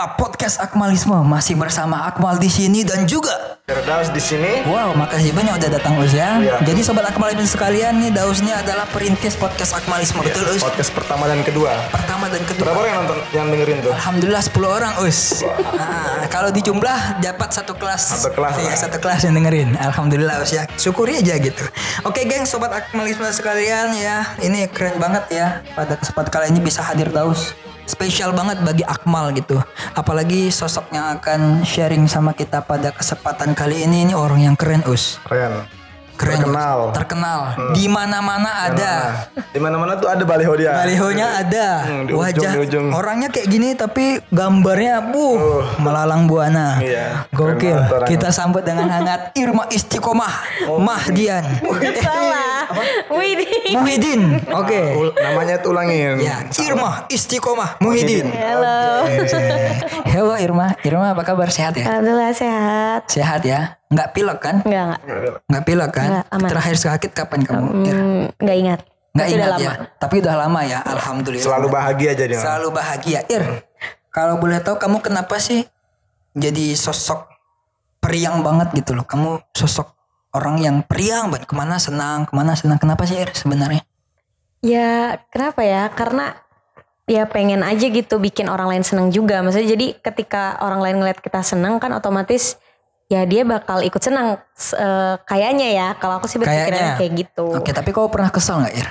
Ya, podcast Akmalisme masih bersama Akmal di sini dan juga Firdaus di sini. Wow, makasih banyak udah datang Us ya. Iya. Jadi sobat Akmalisme sekalian nih Dausnya adalah perintis podcast Akmalisme betul Us. Podcast pertama dan kedua. Pertama dan kedua. Berapa orang yang nonton yang dengerin tuh? Alhamdulillah 10 orang Us. Nah, kalau dijumlah dapat satu kelas. Satu kelas Iya, satu kelas yang dengerin. Alhamdulillah Us ya. Syukuri aja gitu. Oke, geng sobat Akmalisme sekalian ya. Ini keren banget ya. Pada kesempatan kali ini bisa hadir Daus. Spesial banget bagi Akmal gitu. Apalagi sosok yang akan sharing sama kita pada kesempatan kali ini ini orang yang keren Us. Keren. Keren. Terkenal. Terkenal. Di mana-mana ada. Di mana-mana tuh ada baliho dia. Balihonya ada. Hmm, di ujung, Wajah di ujung. orangnya kayak gini tapi gambarnya buh melalang buana. Iya, Gokil. Kita sambut dengan hangat Irma Istiqomah Mahdian. Salah. Widih. Muhyiddin. Oke. Ul- namanya tuh ulangin. Ya, Irma Istiqomah Muhyiddin. Halo. Halo Irma. Irma apa kabar? Sehat ya? Alhamdulillah sehat. Sehat ya? Nggak pilek kan? Enggak, enggak. Nggak pilek kan? Nggak, aman. Terakhir sakit kapan kamu? Ir? Hmm, enggak ingat. Nggak Tapi ingat udah ya? lama. Tapi udah lama ya. Alhamdulillah. Selalu bahagia jadi. Selalu bahagia. Ir, kalau boleh tahu kamu kenapa sih jadi sosok periang banget gitu loh? Kamu sosok orang yang periang banget. Ke mana senang, ke mana senang. Kenapa sih Ir sebenarnya? Ya, kenapa ya? Karena ya pengen aja gitu bikin orang lain seneng juga. Maksudnya jadi ketika orang lain ngeliat kita seneng kan otomatis ya dia bakal ikut senang eh, kayaknya ya. Kalau aku sih berpikirannya kayak gitu. Oke, tapi kau pernah kesel nggak Ir?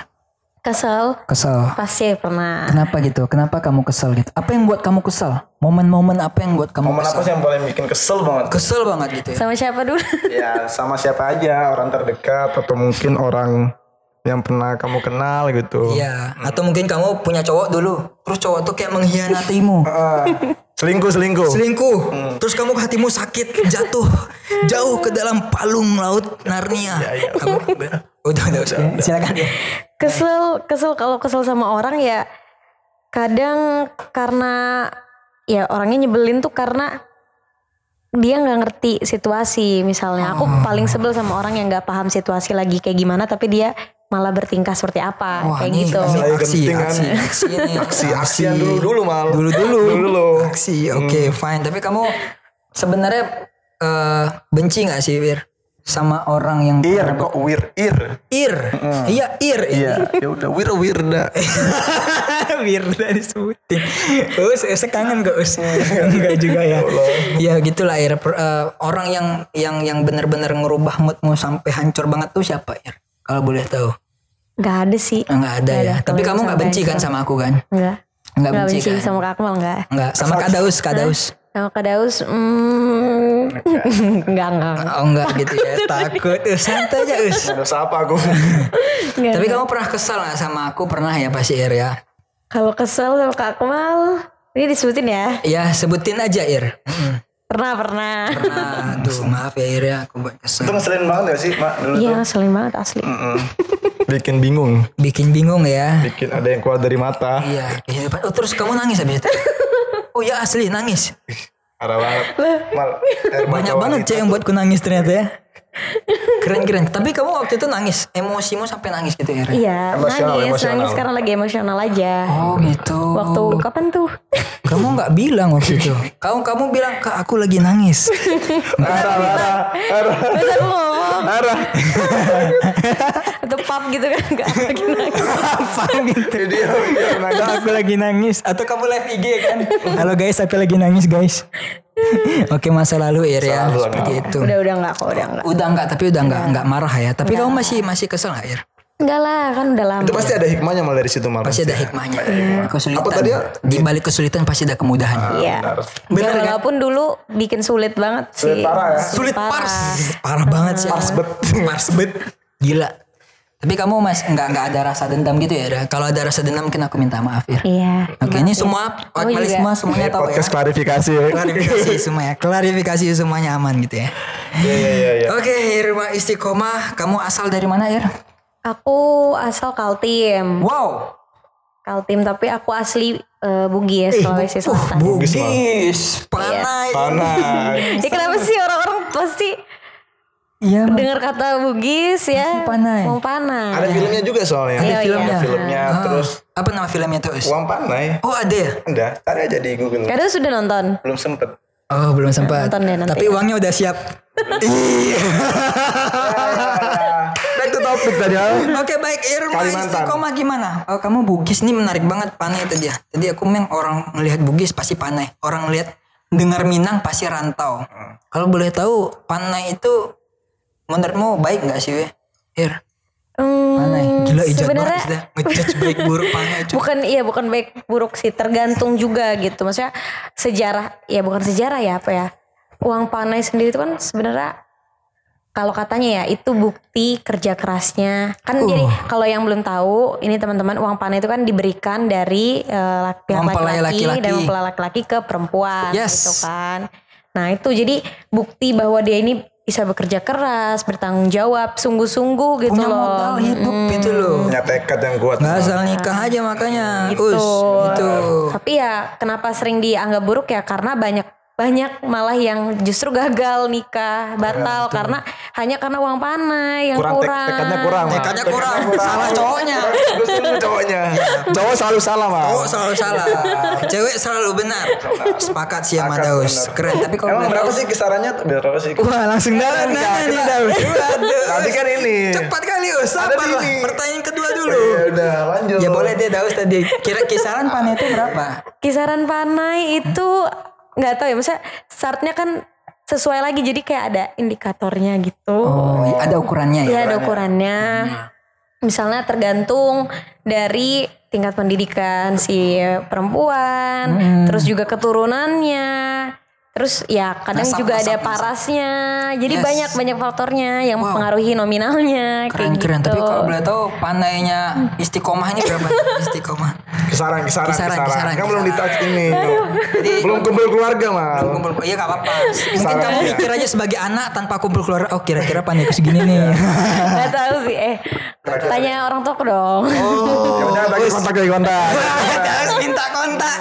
Kesel Kesel. pasti pernah. Kenapa gitu? Kenapa kamu kesel gitu? Apa yang buat kamu kesel? Momen-momen apa yang buat kamu Momen kesel? apa sih yang paling bikin kesel banget? Kesel banget gitu ya. Sama siapa dulu? ya sama siapa aja orang terdekat atau mungkin orang yang pernah kamu kenal gitu. Iya, atau mungkin kamu punya cowok dulu, terus cowok tuh kayak mengkhianatimu. Selingkuh selingkuh. selingkuh. Terus kamu hatimu sakit jatuh jauh ke dalam palung laut Narnia. Kamu udah. Udah, udah. silakan ya. Kesel kesel kalau kesel sama orang ya kadang karena ya orangnya nyebelin tuh karena dia nggak ngerti situasi. Misalnya aku paling sebel sama orang yang nggak paham situasi lagi kayak gimana tapi dia malah bertingkah seperti apa Wah, kayak ini gitu aksi, aksi, aksi, ini. Aksi aksian dulu dulu mal. dulu dulu, Dulu dulu. aksi, oke, fine. Tapi kamu sebenarnya eh, benci nggak sih, Wir, sama orang yang Ir kok wir ir. ir, iya ir, Iya, ya udah wir wirda. Wirda disebutin. Us, us kangen gak Us? Enggak juga ya. Ya gitulah Ir. Eh, orang yang yang yang benar-benar ngerubah moodmu sampai hancur banget tuh siapa Ir? Kalau boleh tahu. nggak ada sih Enggak ada Nggak ya. ada. Tapi kamu nggak benci kan sama aku kan? nggak Nggak nggak benci benci kan? sama Kak Akmal nggak Enggak. Sama Kadaus, Kadaus. sama Kak Daus hmm, nggak nggak Oh enggak gitu ya. Takut. Us, santai aja Us. Siapa aku? nggak Tapi kamu pernah kesal gak sama aku? Pernah ya pasti Ir ya? kalau kesel sama Kak Akmal ini disebutin ya Ya sebutin aja Ir. Mm. pernah pernah Nah, aduh maaf ya Ir ya. Aku buat kesel. Itu ngeselin banget gak sih, Mak? Dulu Iya ngeselin banget asli Mm. Bikin bingung. Bikin bingung ya. Bikin ada yang keluar dari mata. Iya, kehidupan. Oh, terus kamu nangis habis itu? Oh ya asli nangis. Parah banget. Mal, Banyak banget cek yang buatku nangis ternyata ya. Keren keren. Tapi kamu waktu itu nangis, emosimu sampai nangis gitu ya? Iya Emosional, nangis emosional. nangis karena lagi emosional aja Oh gitu. waktu kapan tuh kamu nggak bilang waktu itu. Kamu kamu bilang ke aku lagi nangis. Arah, arah, arah, terus aku ngomong arah. atau pap gitu kan nggak lagi nangis Apa gitu? Dia, aku lagi nangis. Atau kamu live IG kan? Halo guys, aku lagi nangis guys. Oke masa lalu Ir ya, lalu, seperti enggak. itu. udah udah nggak kok udah nggak Udah enggak, tapi udah enggak enggak marah ya. Tapi kamu masih masih kesel enggak Ir? Enggak lah kan udah lama Itu pasti ada hikmahnya mal dari situ mal. Pasti ada hikmahnya. Kesulitan. Apa tadi ya? Di balik kesulitan pasti ada kemudahan. Iya Benar. Bener Ya, kan? walaupun dulu bikin sulit banget Sulit sih parah ya? Sulit parah. pars. Parah banget sih. Pars bet. Pars bet. Gila. Tapi kamu mas enggak enggak ada rasa dendam gitu ya? Ra? Kalau ada rasa dendam mungkin aku minta maaf ya. iya Oke, ini semua juga. semua semuanya tahu ya. podcast klarifikasi ya. Klarifikasi semuanya. Klarifikasi semuanya aman gitu ya. Iya, iya, iya, iya. Oke, Irma Istiqomah, kamu asal dari mana, Ir? aku asal Kaltim Wow. Kaltim tapi aku asli eh, Bugis Sulawesi Selatan Bugis, Bugis, Panai. Panai. ya kenapa sih orang-orang pasti Iya, dengar kata Bugis ya Panai. mau panai Ada filmnya juga soalnya. Iya, Ada iya. filmnya. Ah, Terus Apa nama filmnya tuh? Us? Uang panai. Oh ada ya? Ada, cari aja di Google. Kadang sudah nonton. Belum sempet. Oh belum sempat. Nonton deh nanti. Tapi uangnya udah siap. Back to topic tadi. ah. Oke baik Irma Kalimantan. istiqomah gimana? Oh, kamu Bugis nih menarik banget panai itu dia. Jadi aku memang orang ngelihat Bugis pasti panai. Orang lihat dengar Minang pasti rantau. Kalau boleh tahu panai itu menurutmu baik nggak sih? We? Ir, Hmm, panai. Gila ijat sebenarnya banget. Ngejudge baik buruk panai. cuy. bukan iya bukan baik buruk sih tergantung juga gitu maksudnya sejarah ya bukan sejarah ya apa ya uang panai sendiri itu kan sebenarnya kalau katanya ya itu bukti kerja kerasnya kan Uh. jadi kalau yang belum tahu ini teman-teman uang panai itu kan diberikan dari Mempelai laki-laki laki-laki. dan mempelai laki-laki ke perempuan Yes. gitu kan nah itu jadi bukti bahwa dia ini bisa bekerja keras bertanggung jawab sungguh-sungguh gitu Punya loh modal hidup gitu loh. Punya tekad yang kuat. Nggak asal nikah aja makanya. gitu. Us, gitu. Tapi ya kenapa sering dianggap buruk ya karena banyak banyak malah yang justru gagal nikah batal karena hanya karena uang panai yang kurang, tek- kurang. tekadnya kurang. Tekadnya kurang. Salah cowoknya. Justru cowoknya. Cowok selalu salah, Mal. Oh selalu salah. Cewek selalu benar. Sepakat sih sama Daus. Keren. Tapi kalau Emang berapa sih kisarannya? Berapa sih? Wah langsung dalam nanya nih Daus. Tadi kan ini. Cepat kali Us. Ada Sabar lah. Pertanyaan kedua dulu. Ya udah, lanjut. Ya boleh deh Daus tadi. Kira kisaran panai itu berapa? Kisaran panai itu nggak tahu ya maksudnya startnya kan sesuai lagi jadi kayak ada indikatornya gitu. Oh ada ukurannya ya. Iya ada ukurannya. Misalnya tergantung dari tingkat pendidikan si perempuan, terus juga keturunannya, terus ya kadang Nasab, juga ada nasab, parasnya. Jadi Yes. banyak banyak faktornya yang Wow. mempengaruhi nominalnya Keren kayak keren. gitu. Tapi kalau boleh tahu panainya istiqomah ini berapa? istiqomah. Kisaran, kisaran, Kisaran, kisaran. kisaran, Kan belum di kisaran. touch ini. Jadi belum kumpul keluarga, Mal. kumpul iya gak apa-apa. Mungkin kamu aja. mikir aja sebagai anak tanpa kumpul keluarga. Oh kira-kira panaiku segini nih. Nggak tahu sih eh tanya orang tua dong. Ya udah, bagi kontak, bagi kontak. Harus minta kontak.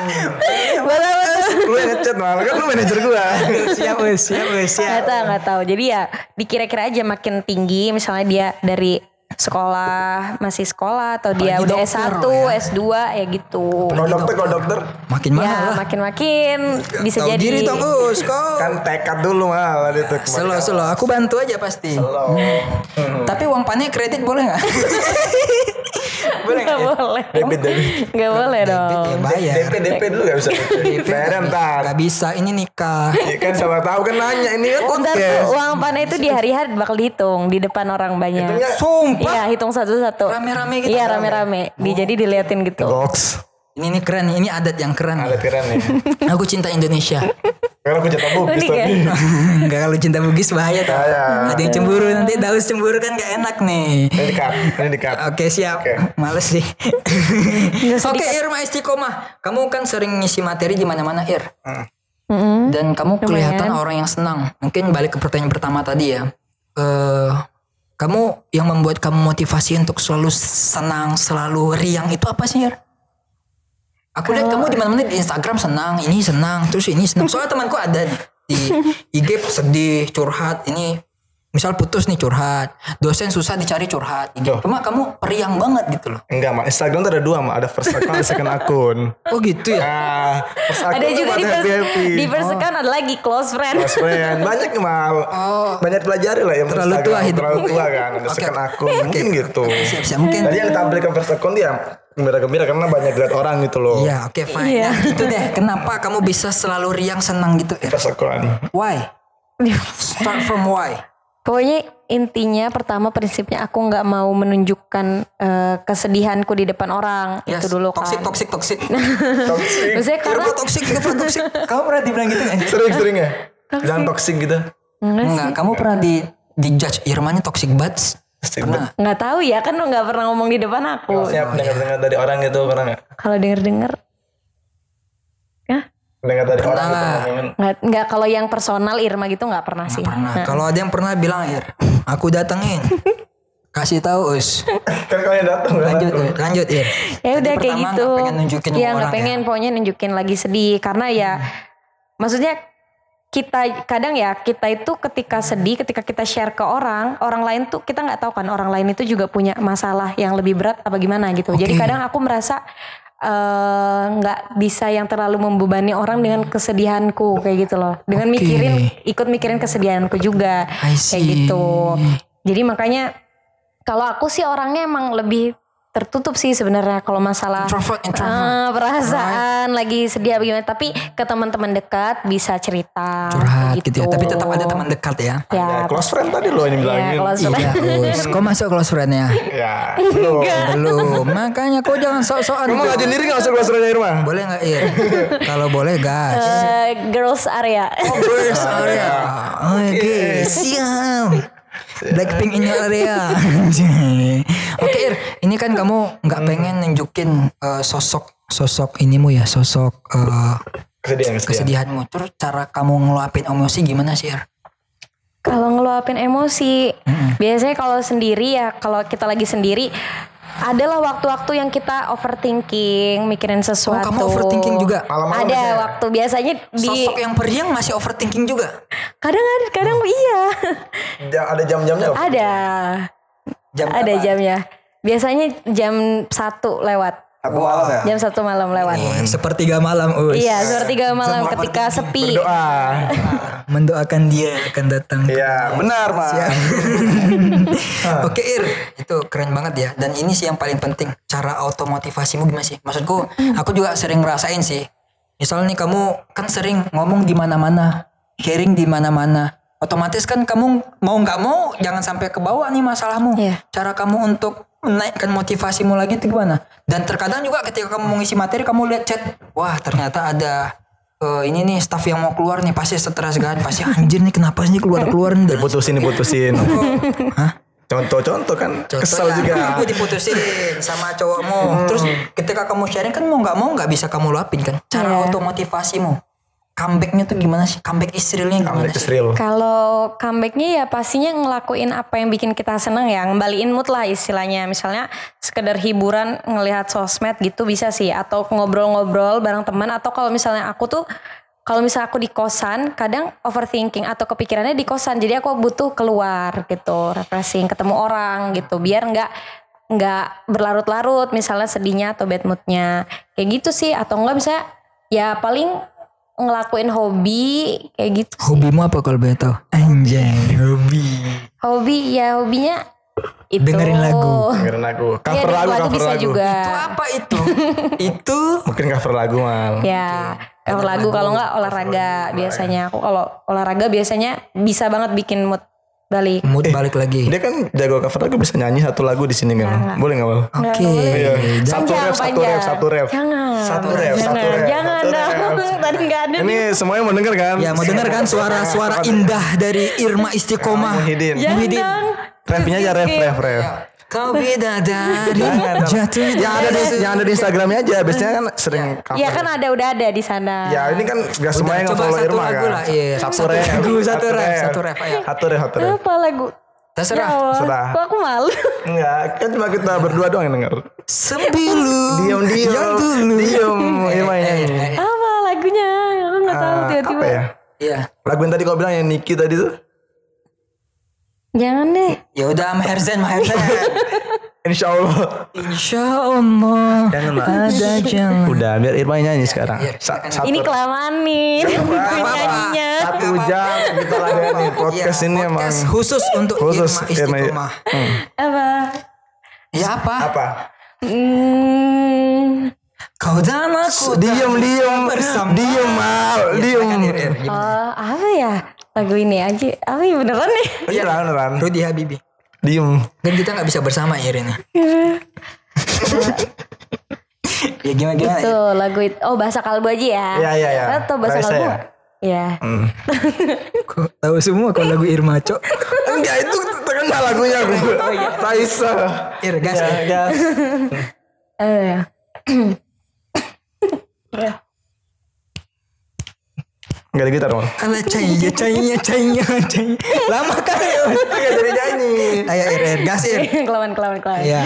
Betul betul. Lu yang ngechat, Mal. Kan lu manajer gua. siap wes, siap wes, siap. Nggak tahu nggak tahu. Jadi ya dikira-kira aja makin tinggi misalnya dia dari sekolah masih sekolah atau dia Apalagi udah dokter S1, loh ya. S2 ya gitu. Kalau dokter, kalau dokter. Makin mahal Ya lah. makin-makin bisa Tahu jadi. diri dong Us. Kan tekad dulu, Mal. Itu Selo selo, aku bantu aja pasti. Tapi uang panai kredit boleh nggak? boleh Gak nggak? boleh. Debit, debit. Gak boleh Debit dong. ya bayar. DP, DP dulu gak bisa. Bayar ntar. Gak bisa, ini nikah. Ya kan sama tahu kan nanya ini kan Ntar tuh podcast. uang panai itu di hari-hari bakal dihitung di depan orang banyak. Sumpah. Iya hitung satu-satu. Rame-rame gitu. Iya rame-rame. Di, jadi diliatin gitu. box. Ini nih keren, ini adat yang keren. Ada keren nih. Aku cinta Indonesia. Karena aku jatah bugis Unik ya? tadi. Enggak kalau cinta Bugis bahaya tuh. Ada yang cemburu nanti Daus cemburu kan gak enak nih. Ini dekat, ini dekat. Oke siap. Oke. Males sih. Oke Irma Istiqomah. Kamu kan sering ngisi materi di mana-mana Ir. Mm-mm. Dan kamu kelihatan Lumayan. orang yang senang. Mungkin balik ke pertanyaan pertama tadi ya. Eh kamu yang membuat kamu motivasi untuk selalu senang, selalu riang itu apa sih Ir? Aku lihat kamu di mana-mana di Instagram senang, ini senang, terus ini senang. Soalnya temanku ada nih di IG sedih, curhat, ini misal putus nih curhat, dosen susah dicari curhat. Loh. Cuma kamu periang banget gitu loh. Enggak, Mak. Instagram tuh ada dua, Mak. Ada first account, ada second akun. Oh gitu ya? Nah, first account Ada juga di first, happy-happy. di first account ada lagi close friend. Close friend. Banyak Mal. Oh. Banyak pelajari lah yang Terlalu Instagram. tua hidup. Terlalu tua kan. Ada Oke, second akun. Mungkin gitu. Siap, siap. Mungkin Tadi yang ditampilkan first account dia gembira-gembira karena banyak lihat orang gitu loh. Iya, oke fine. Iya. Nah, itu deh. Kenapa kamu bisa selalu riang senang gitu? Ir? First account. Why? Start from why? Pokoknya intinya pertama prinsipnya aku nggak mau menunjukkan eh, kesedihanku di depan orang Yes. itu dulu kan. Toxic, toxic, toxic. Toxic. Maksudnya karena toxic, toxic. Kamu pernah dibilang gitu nggak? Sering-sering ya? Jangan toxic gitu. enggak kamu pernah di di judge Irmanya toxic banget. Pernah. Nggak tahu ya kan lo nggak pernah ngomong di depan aku. Siap dengar-dengar dari orang gitu pernah nggak? Kalau denger denger, ya Dengar dari Pernah orang gitu nggak? nggak nggak kalau yang personal Irma gitu nggak pernah sih. Pernah. Nah, Kalau ada yang pernah bilang Ir, aku datengin. Kasih tahu us. Kan kalian datang kan? Lanjut, Ir. lanjut Ir. ya Tadi udah kayak gitu. nggak pengen nunjukin ya sama nggak pengen pokoknya nunjukin lagi sedih karena ya maksudnya kita kadang ya kita itu ketika sedih ketika kita share ke orang orang lain tuh kita nggak tahu kan orang lain itu juga punya masalah yang lebih berat apa gimana gitu jadi Oke. kadang aku merasa eh, nggak bisa yang terlalu membebani orang dengan kesedihanku kayak gitu loh dengan Oke. mikirin ikut mikirin kesedihanku juga kayak gitu jadi makanya kalau aku sih orangnya emang lebih tertutup sih sebenarnya kalau masalah Introvert, introvert. eh, perasaan lagi sedih apa gimana tapi ke teman-teman dekat bisa cerita Curhat gitu ya. Tapi tetap ada teman dekat ya. ya Ya, close friend tadi lo ya ini bilangin. kalau sudah Iya, Gus. Kok masuk close friend-nya? Ya, belum. Belum. Makanya kok jangan sok-sokan. Kamu ngajin diri gak masuk close friend Irma? Boleh nggak? Iya. Kalau boleh gas. Eh, girls area Girls area. Oke, siap. Blackpink in your area. Oke, Ir, ini kan kamu nggak pengen nunjukin eh, sosok sosok inimu ya, sosok eh, Kesedihan, kesedihan. kesedihanmu. Terus cara kamu ngeluapin emosi gimana sih, Ir? kalau ngeluapin emosi biasanya kalau sendiri ya kalau kita lagi sendiri adalah waktu-waktu yang kita overthinking mikirin Oh, sesuatu. kamu overthinking juga? Malam-malam ada biasanya. waktu biasanya di Sosok yang periang masih overthinking juga. kadang kadang iya. Ja- Ada jam-jamnya ada. Jam ada jamnya. Biasanya jam satu lewat Satu malam ya? jam satu malam lewat Nih, sepertiga malam, Us. iya sepertiga malam Semua ketika sepi Berdoa. Mendoakan dia akan datang. Iya, benar, Mas. Oke Ir, itu keren banget ya. Dan ini sih yang paling penting. Cara automotivasimu gimana sih? Maksudku, aku juga sering ngerasain sih. Misalnya nih kamu kan sering ngomong di mana-mana, sharing di mana-mana. Otomatis kan kamu mau nggak mau jangan sampai ke bawah nih masalahmu. Iya. Cara kamu untuk menaikkan motivasimu lagi itu gimana? Dan terkadang juga ketika kamu mengisi materi kamu lihat chat, wah ternyata ada eh, ini nih staff yang mau keluar nih pasti stres kan, pasti anjir nih kenapa sih keluar keluar nih Diputusin, diputusin. Hah? Contoh-contoh kan Contoh kesel ya, juga. Kamu diputusin sama cowokmu. Terus ketika kamu sharing kan mau nggak mau nggak bisa kamu luapin kan. Cara Iya. automotivasimu. Comebacknya tuh gimana sih? Comeback Israelnya gimana Comeback sih? Kalau comebacknya ya pastinya ngelakuin apa yang bikin kita seneng ya, ngembaliin mood lah istilahnya. Misalnya sekedar hiburan ngelihat sosmed gitu bisa sih, atau ngobrol-ngobrol bareng teman, atau kalau misalnya aku tuh kalau misalnya aku di kosan, kadang overthinking atau kepikirannya di kosan, jadi aku butuh keluar gitu, refreshing, ketemu orang gitu, biar nggak nggak berlarut-larut misalnya sedihnya atau bad moodnya. Kayak gitu sih. Atau enggak misalnya ya paling ngelakuin hobi kayak gitu sih. Hobimu apa kalau boleh tahu? Anjay, hobi. Hobi ya hobinya itu. Dengerin lagu. Dengerin lagu. Iya, Cover dengerin lagu, lagu cover bisa lagu. juga. Itu apa itu? itu Mungkin cover lagu mal. Ya, cover lagu kalau nggak olahraga biasanya. Aku kalau olahraga biasanya bisa banget bikin mood balik. mood balik lagi. Dia kan jago cover lagu bisa nyanyi satu lagu di sini Mil. Boleh nggak Mal? Oke. Iya. Dan- Satu rap, satu rap, satu rap. Jangan. Satu rap, jangan, satu rap, Jangan satu dong. Tadi nggak ada. Ini semuanya mau denger kan? Ya mau dengar kan suara-suara indah dari Irma Istiqomah. Muhyiddin. Muhyiddin. Rapnya aja rap, rap, rap. Kau bidadari jatuh di Yang ada di, yang ada di Instagramnya aja. Biasanya kan sering cover. Iya kan ada udah ada di sana. Ya ini kan gak semuanya yang coba follow satu Irma lagu kan. lah, iya. Satu Satu rap. lagu, satu rap, satu rap, ayo. Satu rap, satu rap. Apa lagu? Terserah. Ya Terserah. Kok aku malu? Enggak, kan cuma kita berdua doang yang denger. Sembilu Diam, diam. Yang dulu Diam, Irma Eh, nyanyi. eh, eh. Apa lagunya? Aku nggak tahu Ah, tiba-tiba. apa ya? Iya Lagu yang tadi kau bilang yang Niki tadi tuh. Jangan deh. Ya udah Maherzen Maherzen Insya Allah. Insya Allah Jangan. Ada jalan Udah, biar Irma nyanyi sekarang. Iya, Sa- satu Ini kelamaan nih. Nyanyinya. Satu jam kita ladeni podcast ini emang Podcast khusus untuk khusus Irma Irma. Istiqomah Hmm. Apa? Ya apa? Apa? Hmm. Kau dan aku Diem, diem, bersama diem, mal, diem. silakan, Ir, Ir. Gimana? Oh, apa ya? Lagu ini aja. Apa ya beneran nih? Beneran, beneran. Rudy Habibi Diem. Kan kita gak bisa bersama ini Ya gimana gimana Itu lagu itu. Oh, bahasa kalbu aja ya. Iya, iya, iya. Atau bahasa Raisa kalbu? ya? Iya. Hmm. Kok tahu semua kalau lagu Irma Cok Enggak, itu terkenal lagunya. Raisa. Ir gas Ya, Ir. gas. Eh. Enggak ada gitar, mal. Alah cahaya cahaya cahaya cahaya Lama kali ya Enggak jadi nyanyi. Ayo Ir Ir gas Ir kelawan, kelawan, kelawan. Iya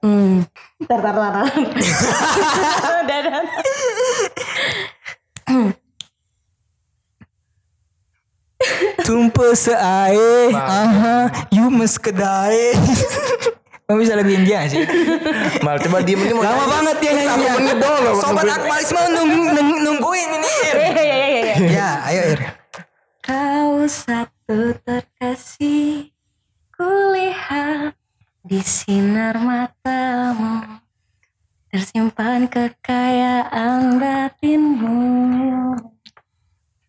Hmm. Tar, tar, tar, udah. tumpe seae, aha, you mes kedai. Kamu bisa lebih India sih? Mal coba diem ini mau Lama banget dia nyanyinya. Satu menit doang loh. Sobat. Akmalisme nung, nung, nungguin ini. Ir. Iya iya iya iya. ya, ayo Ir. Kau satu terkasih Kulihat di sinar matamu Tersimpan kekayaan batinmu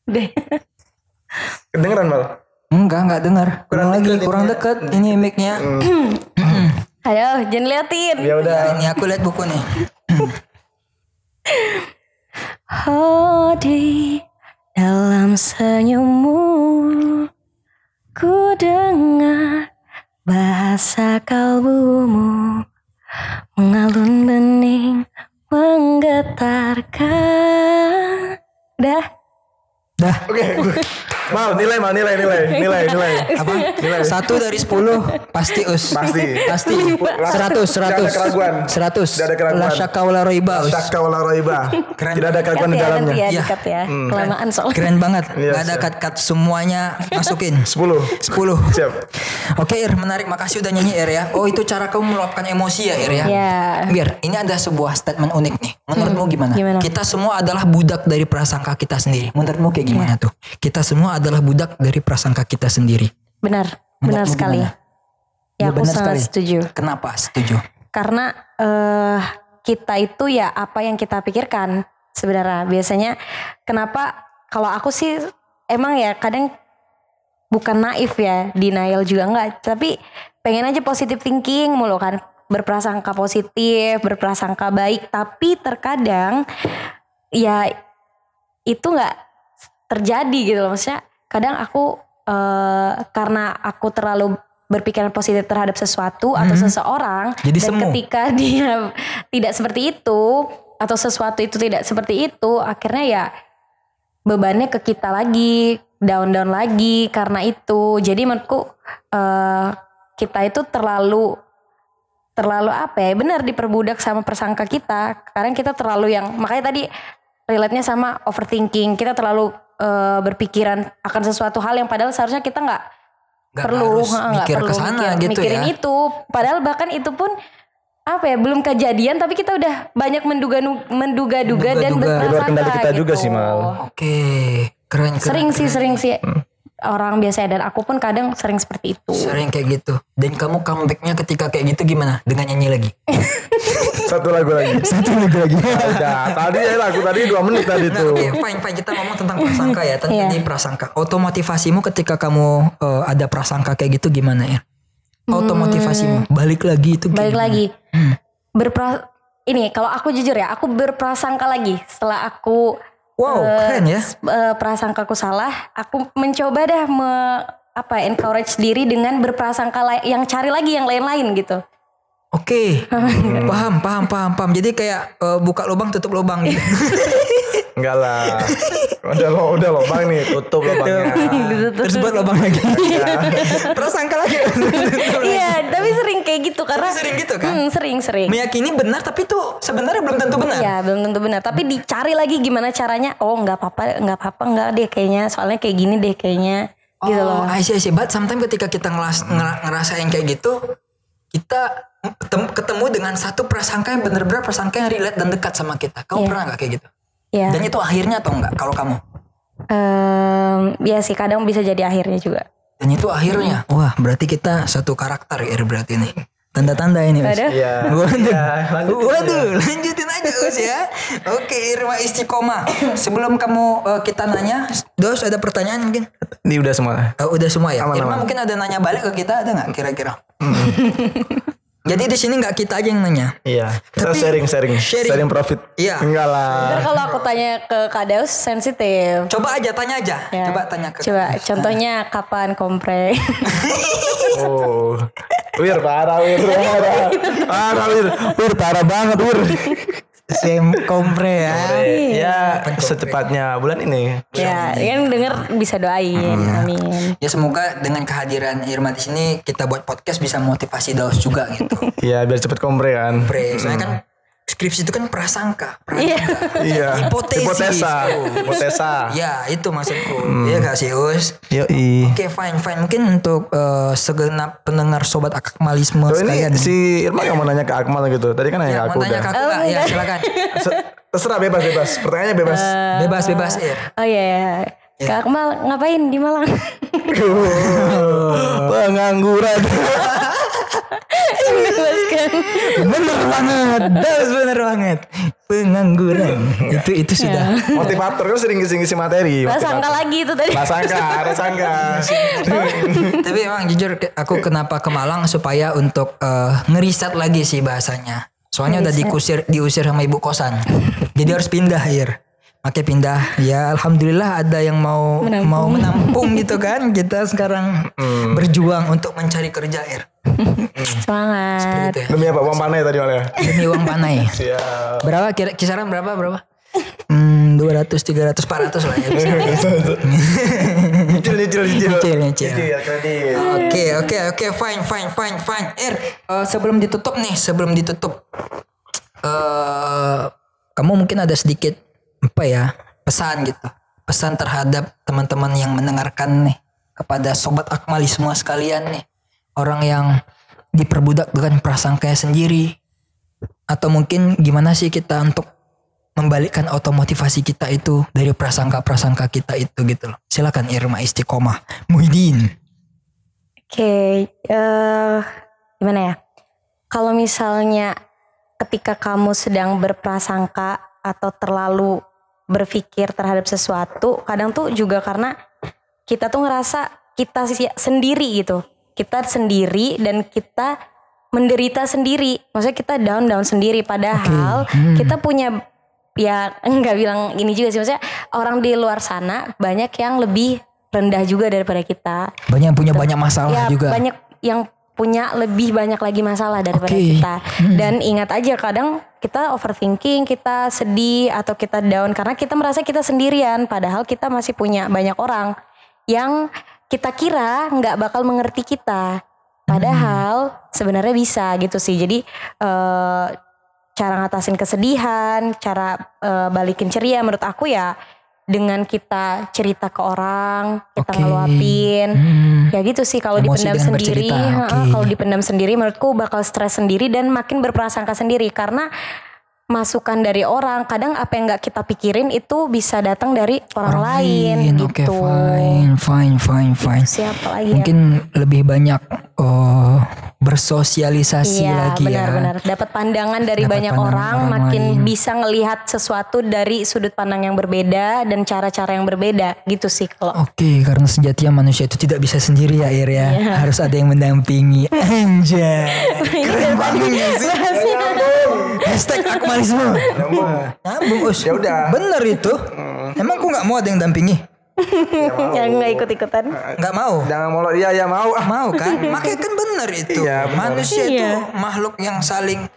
Deh Kedengeran mal. Enggak, enggak dengar. Kurang, lagi, deket kurang deket ini mic-nya. Ayo jangan liatin Ya udah. Ya, ini aku lihat buku nih. Oh di dalam senyummu Ku dengar bahasa kalbumu Mengalun bening menggetarkan Dah Dah. Oke. Mal nilai mal nilai nilai nilai nilai. Apa? Satu dari sepuluh pasti us. Pasti. Pasti. Seratus, Tidak ada seratus. keraguan. Seratus. Tidak ada keraguan. La syakka wa la us. Wala raiba. Keren. Tidak ada keraguan di ya dalamnya. nanti ya Iya. dikat ya Kelamaan soalnya Keren banget. Iya, Gak ada cut-cut semuanya masukin. 10. Sepuluh. Siap. Oke Ir, menarik. Makasih udah nyanyi Ir ya. Oh itu cara kamu meluapkan emosi ya Ir ya. Iya. Bir, ini ada sebuah statement unik nih. Menurutmu gimana? gimana? Kita semua adalah budak dari prasangka kita sendiri. Menurutmu kayak gimana tuh? Kita semua adalah budak dari prasangka kita sendiri. Benar Benar Menurutmu sekali gimana? Ya Iya, aku benar sangat sekali. setuju Kenapa setuju? karena eh kita itu ya apa yang kita pikirkan sebenarnya biasanya kenapa kalau aku sih emang ya kadang bukan naif ya denial juga enggak tapi pengen aja positive thinking mulu kan berprasangka positif berprasangka baik tapi terkadang ya itu nggak terjadi gitu loh maksudnya kadang aku eh, karena aku terlalu berpikiran positif terhadap sesuatu atau seseorang Jadi dan semu. ketika dia tidak seperti itu atau sesuatu itu tidak seperti itu akhirnya ya bebannya ke kita lagi down down lagi karena itu. Jadi menurutku eh, kita itu terlalu terlalu apa ya benar diperbudak sama persangka kita. Kadang kita terlalu yang makanya tadi relate-nya sama overthinking. Kita terlalu eh, berpikiran akan sesuatu hal yang padahal seharusnya kita nggak Nggak perlu nggak mikir perlu ke sana mikir- gitu mikirin ya. itu padahal bahkan itu pun apa ya belum kejadian tapi kita udah banyak menduga menduga-duga dan Menduga-duga. berprasangka kita gitu. juga sih, Mal. Oke, keren, keren. sering sih keren. sering sih orang biasa dan aku pun kadang sering seperti itu Sering kayak gitu. Dan kamu comebacknya ketika kayak gitu gimana? Dengan nyanyi lagi. Satu lagu lagi. Satu lagi lagi. Udah, tadi ya lagu tadi 2 menit tadi Nah, tuh. oke, fine, fine. Kita ngomong tentang prasangka ya. Iya. tadi prasangka. Otomotivasimu ketika kamu eh, ada prasangka kayak gitu gimana ya? Otomotivasimu. Balik lagi itu balik gimana? lagi berpra ini kalau aku jujur ya aku berprasangka lagi setelah aku Wow, eh, keren ya. eh, prasangkaku salah aku mencoba dah me, apa ya, encourage diri dengan berprasangka yang cari lagi yang lain-lain gitu Oke, paham, paham, paham, paham. Jadi kayak eh, buka lubang tutup lubang gitu. Enggak lah. Udah lo, udah lobang nih, tutup lobangnya. Terus buat lubang lagi. Prasangka lagi. iya tapi sering kayak gitu karena Tapi sering gitu kan? Hmm, sering sering Meyakini benar tapi tuh sebenarnya belum tentu benar. Iya belum tentu benar tapi dicari lagi gimana caranya oh nggak apa-apa nggak apa-apa nggak deh kayaknya soalnya kayak gini deh kayaknya gitu loh Oh, I see, I see. But sometimes ketika kita ngelas, ngera- ngerasain kayak gitu, kita ketem- ketemu dengan satu prasangka yang benar-benar prasangka yang relate dan dekat sama kita. Kamu Iya. pernah nggak kayak gitu? Ya Dan itu akhirnya atau enggak kalau kamu? Em, ya sih kadang bisa jadi akhirnya juga Dan itu akhirnya, wah berarti kita satu karakter ya berarti ini. Tanda-tanda ini. Waduh. Iya. Waduh, Iya, lanjutin waduh, lanjutin aja Us ya. Oke, Irma Istiqomah. Sebelum kamu eh, kita nanya, Dos ada pertanyaan mungkin? Ini udah semua. Eh, udah semua ya. Aman, Irma aman. mungkin ada nanya balik ke kita ada nggak kira-kira? Jadi di sini nggak kita aja yang nanya. Iya. Kita Tapi- sharing, sharing, sharing. sharing, profit. Iya. Enggak lah. Ntar kalau aku tanya ke Kak Daus sensitif Coba aja tanya aja. Ya. Coba tanya ke. Coba contohnya kapan kompre Oh. Wir parah, Wir parah. Parah, Wir. Wir parah banget, Wir. Sem kompre ya. Ya, secepatnya bulan ini. Ya kan denger bisa doain. Amin. Ya semoga dengan kehadiran Irma di sini kita buat podcast bisa motivasi Daus juga gitu. Ya, biar cepet kompre kan. Pre, soalnya kan skripsi itu kan prasangka, Iya. Iya. Hipotesis. Hipotesa. Oh. Hipotesa. Ya itu maksudku. Hmm. Iya gak sih Us? Yoi. Oke fine fine mungkin untuk eh, segenap pendengar sobat akmalisme Tuh sekalian. ini si Irma yang mau nanya ke Akmal gitu. Tadi kan nanya ya, ke aku udah. ke aku nggak? Ya silakan. Se- Terserah bebas bebas. Pertanyaannya bebas. Bebas bebas Ir. Oh iya. Ya. Kak Akmal ngapain di Malang? Pengangguran. Bebaskan. bener banget. Das bener banget. Pengangguran. itu itu sudah. Motivator kan sering ngisi-ngisi materi. Prasangka lagi itu tadi. Prasangka, ada sangka. Tapi emang jujur aku kenapa ke Malang supaya untuk eh, ngeriset lagi sih bahasanya. Soalnya udah dikusir diusir sama ibu kosan. Jadi harus pindah Ir. Makanya pindah. Ya alhamdulillah ada yang mau mau menampung gitu kan. Kita sekarang berjuang untuk mencari kerja Ir. Semangat. Gitu ya. Demi apa? Uang panai tadi malah. Demi uang panai. Siap. Berapa kira kisaran berapa berapa? Hmm, 200, 300, 400 lah ya. Nyicil, nyicil, nyicil. Nyicil, nyicil. kredit. Oke oke oke fine fine fine fine. Ir eh, sebelum ditutup nih sebelum ditutup, eh kamu mungkin ada sedikit apa ya pesan gitu pesan terhadap teman-teman yang mendengarkan nih kepada sobat akmalisme sekalian nih orang yang diperbudak dengan prasangkanya sendiri atau mungkin gimana sih kita untuk membalikkan otomotivasi kita itu dari prasangka-prasangka kita itu gitu loh. Silakan Irma Istiqomah Muhyiddin. Oke, eh gimana ya? Kalau misalnya ketika kamu sedang berprasangka atau terlalu berpikir terhadap sesuatu, kadang tuh juga karena kita tuh ngerasa kita sendiri gitu. Kita sendiri dan kita menderita sendiri. Maksudnya kita down-down sendiri padahal kita punya ya enggak bilang ini juga sih maksudnya orang di luar sana banyak yang lebih rendah juga daripada kita Banyak yang punya banyak masalah ya juga. banyak yang punya lebih banyak lagi masalah daripada Oke. kita. Dan ingat aja kadang kita overthinking kita sedih atau kita down karena kita merasa kita sendirian padahal kita masih punya banyak orang yang kita kira nggak bakal mengerti kita. Padahal sebenarnya bisa gitu sih. Jadi eh, cara ngatasin kesedihan cara eh, balikin ceria menurut aku ya dengan kita cerita ke orang kita Oke. ngeluapin Hmm. Ya gitu sih kalau dipendam sendiri, oke. kalau dipendam sendiri menurutku bakal stres sendiri dan makin berprasangka sendiri karena masukan dari orang kadang apa yang nggak kita pikirin itu bisa datang dari orang, lain, Oke gitu. fine fine fine fine. Siapa lagi ya? Mungkin lebih banyak bersosialisasi Iya lagi ya. benar-benar dapat pandangan dari Dapat banyak pandangan orang, orang makin lain. bisa ngelihat sesuatu dari sudut pandang yang berbeda dan cara-cara yang berbeda gitu sih kalau Oke, karena sejatinya manusia itu tidak bisa sendiri ya, Ir ya. Iya. Harus ada yang mendampingi. Anjay. Keren banget sih? Hashtag akmalisme. Nyambung, Us. Ya udah. Bener itu. Emang aku nggak mau ada yang dampingi? Yang nggak ikut-ikutan. Nggak mau. Jangan molot. Iya, ya mau. Ah. Mau kan? Makanya kan bener itu. Iya, bener. Manusia itu Iya. makhluk yang saling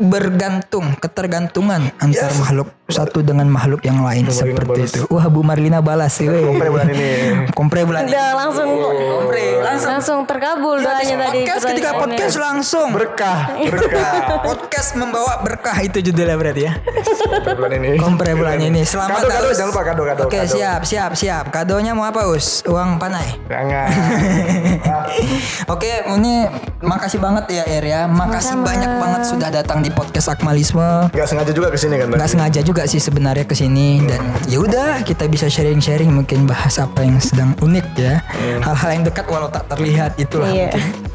bergantung, ketergantungan antar makhluk satu dengan makhluk yang lain seperti itu. Wah, Bu Marlina balas sih. weh. Kompre bulan ini. Kompre bulan ini. Udah langsung Kompre, langsung. Langsung terkabul doanya tadi. podcast ketika podcast langsung. Berkah. Berkah. podcast membawa berkah itu judulnya berarti ya. Kompre bulan ini. Kompre bulan ini. Selamat Kado, kado, Us. jangan lupa kado, kado, Oke, kado. siap, siap, siap. Kadonya mau apa, Us? Uang panai. Jangan. Oke, ini makasih banget ya Er ya. Makasih Sama-sama. banyak banget sudah datang di podcast Akmalisme. Gak sengaja juga ke sini kan. Nggak sengaja juga sih sebenarnya ke sini dan ya udah kita bisa sharing-sharing mungkin bahas apa yang sedang unik ya. Hal-hal yang dekat walau tak terlihat itulah Iya. mungkin.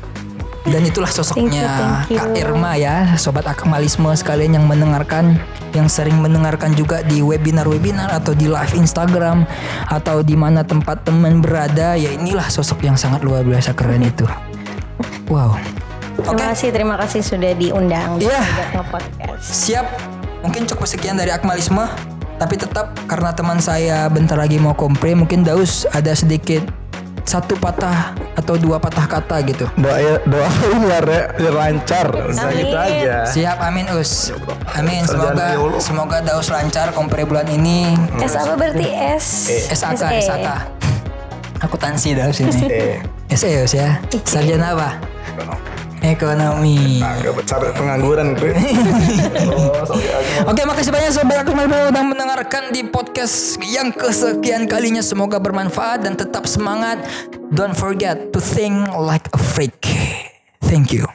Dan itulah sosoknya Thank you, thank you. Kak Irma ya, sobat akmalisme sekalian yang mendengarkan, yang sering mendengarkan juga di webinar-webinar atau di live Instagram atau di mana tempat teman berada, ya inilah sosok yang sangat luar biasa keren itu. Wow. Oke, Terima kasih, terima kasih sudah diundang. Iya. Nge-podcast. siap. Mungkin cukup sekian dari akmalisme, tapi tetap karena teman saya bentar lagi mau kompre, mungkin Daus ada sedikit satu patah atau dua patah kata gitu. Doa doain ya Re, biar lancar. Amin. gitu aja. Siap, amin Us. Amin. Kerjaan Semoga dulu. semoga Daus lancar kompre bulan ini. S apa berarti S? SAK, SE. SAK. Akuntansi Daus ini. Eh, SE ya. Sarjana apa? Ekonomi. Agak cari pengangguran gue. oh. Oke, makasih banyak sobat Bro udah mendengarkan di podcast yang kesekian kalinya. Semoga bermanfaat dan tetap semangat. Don't forget to think like a freak. Thank you.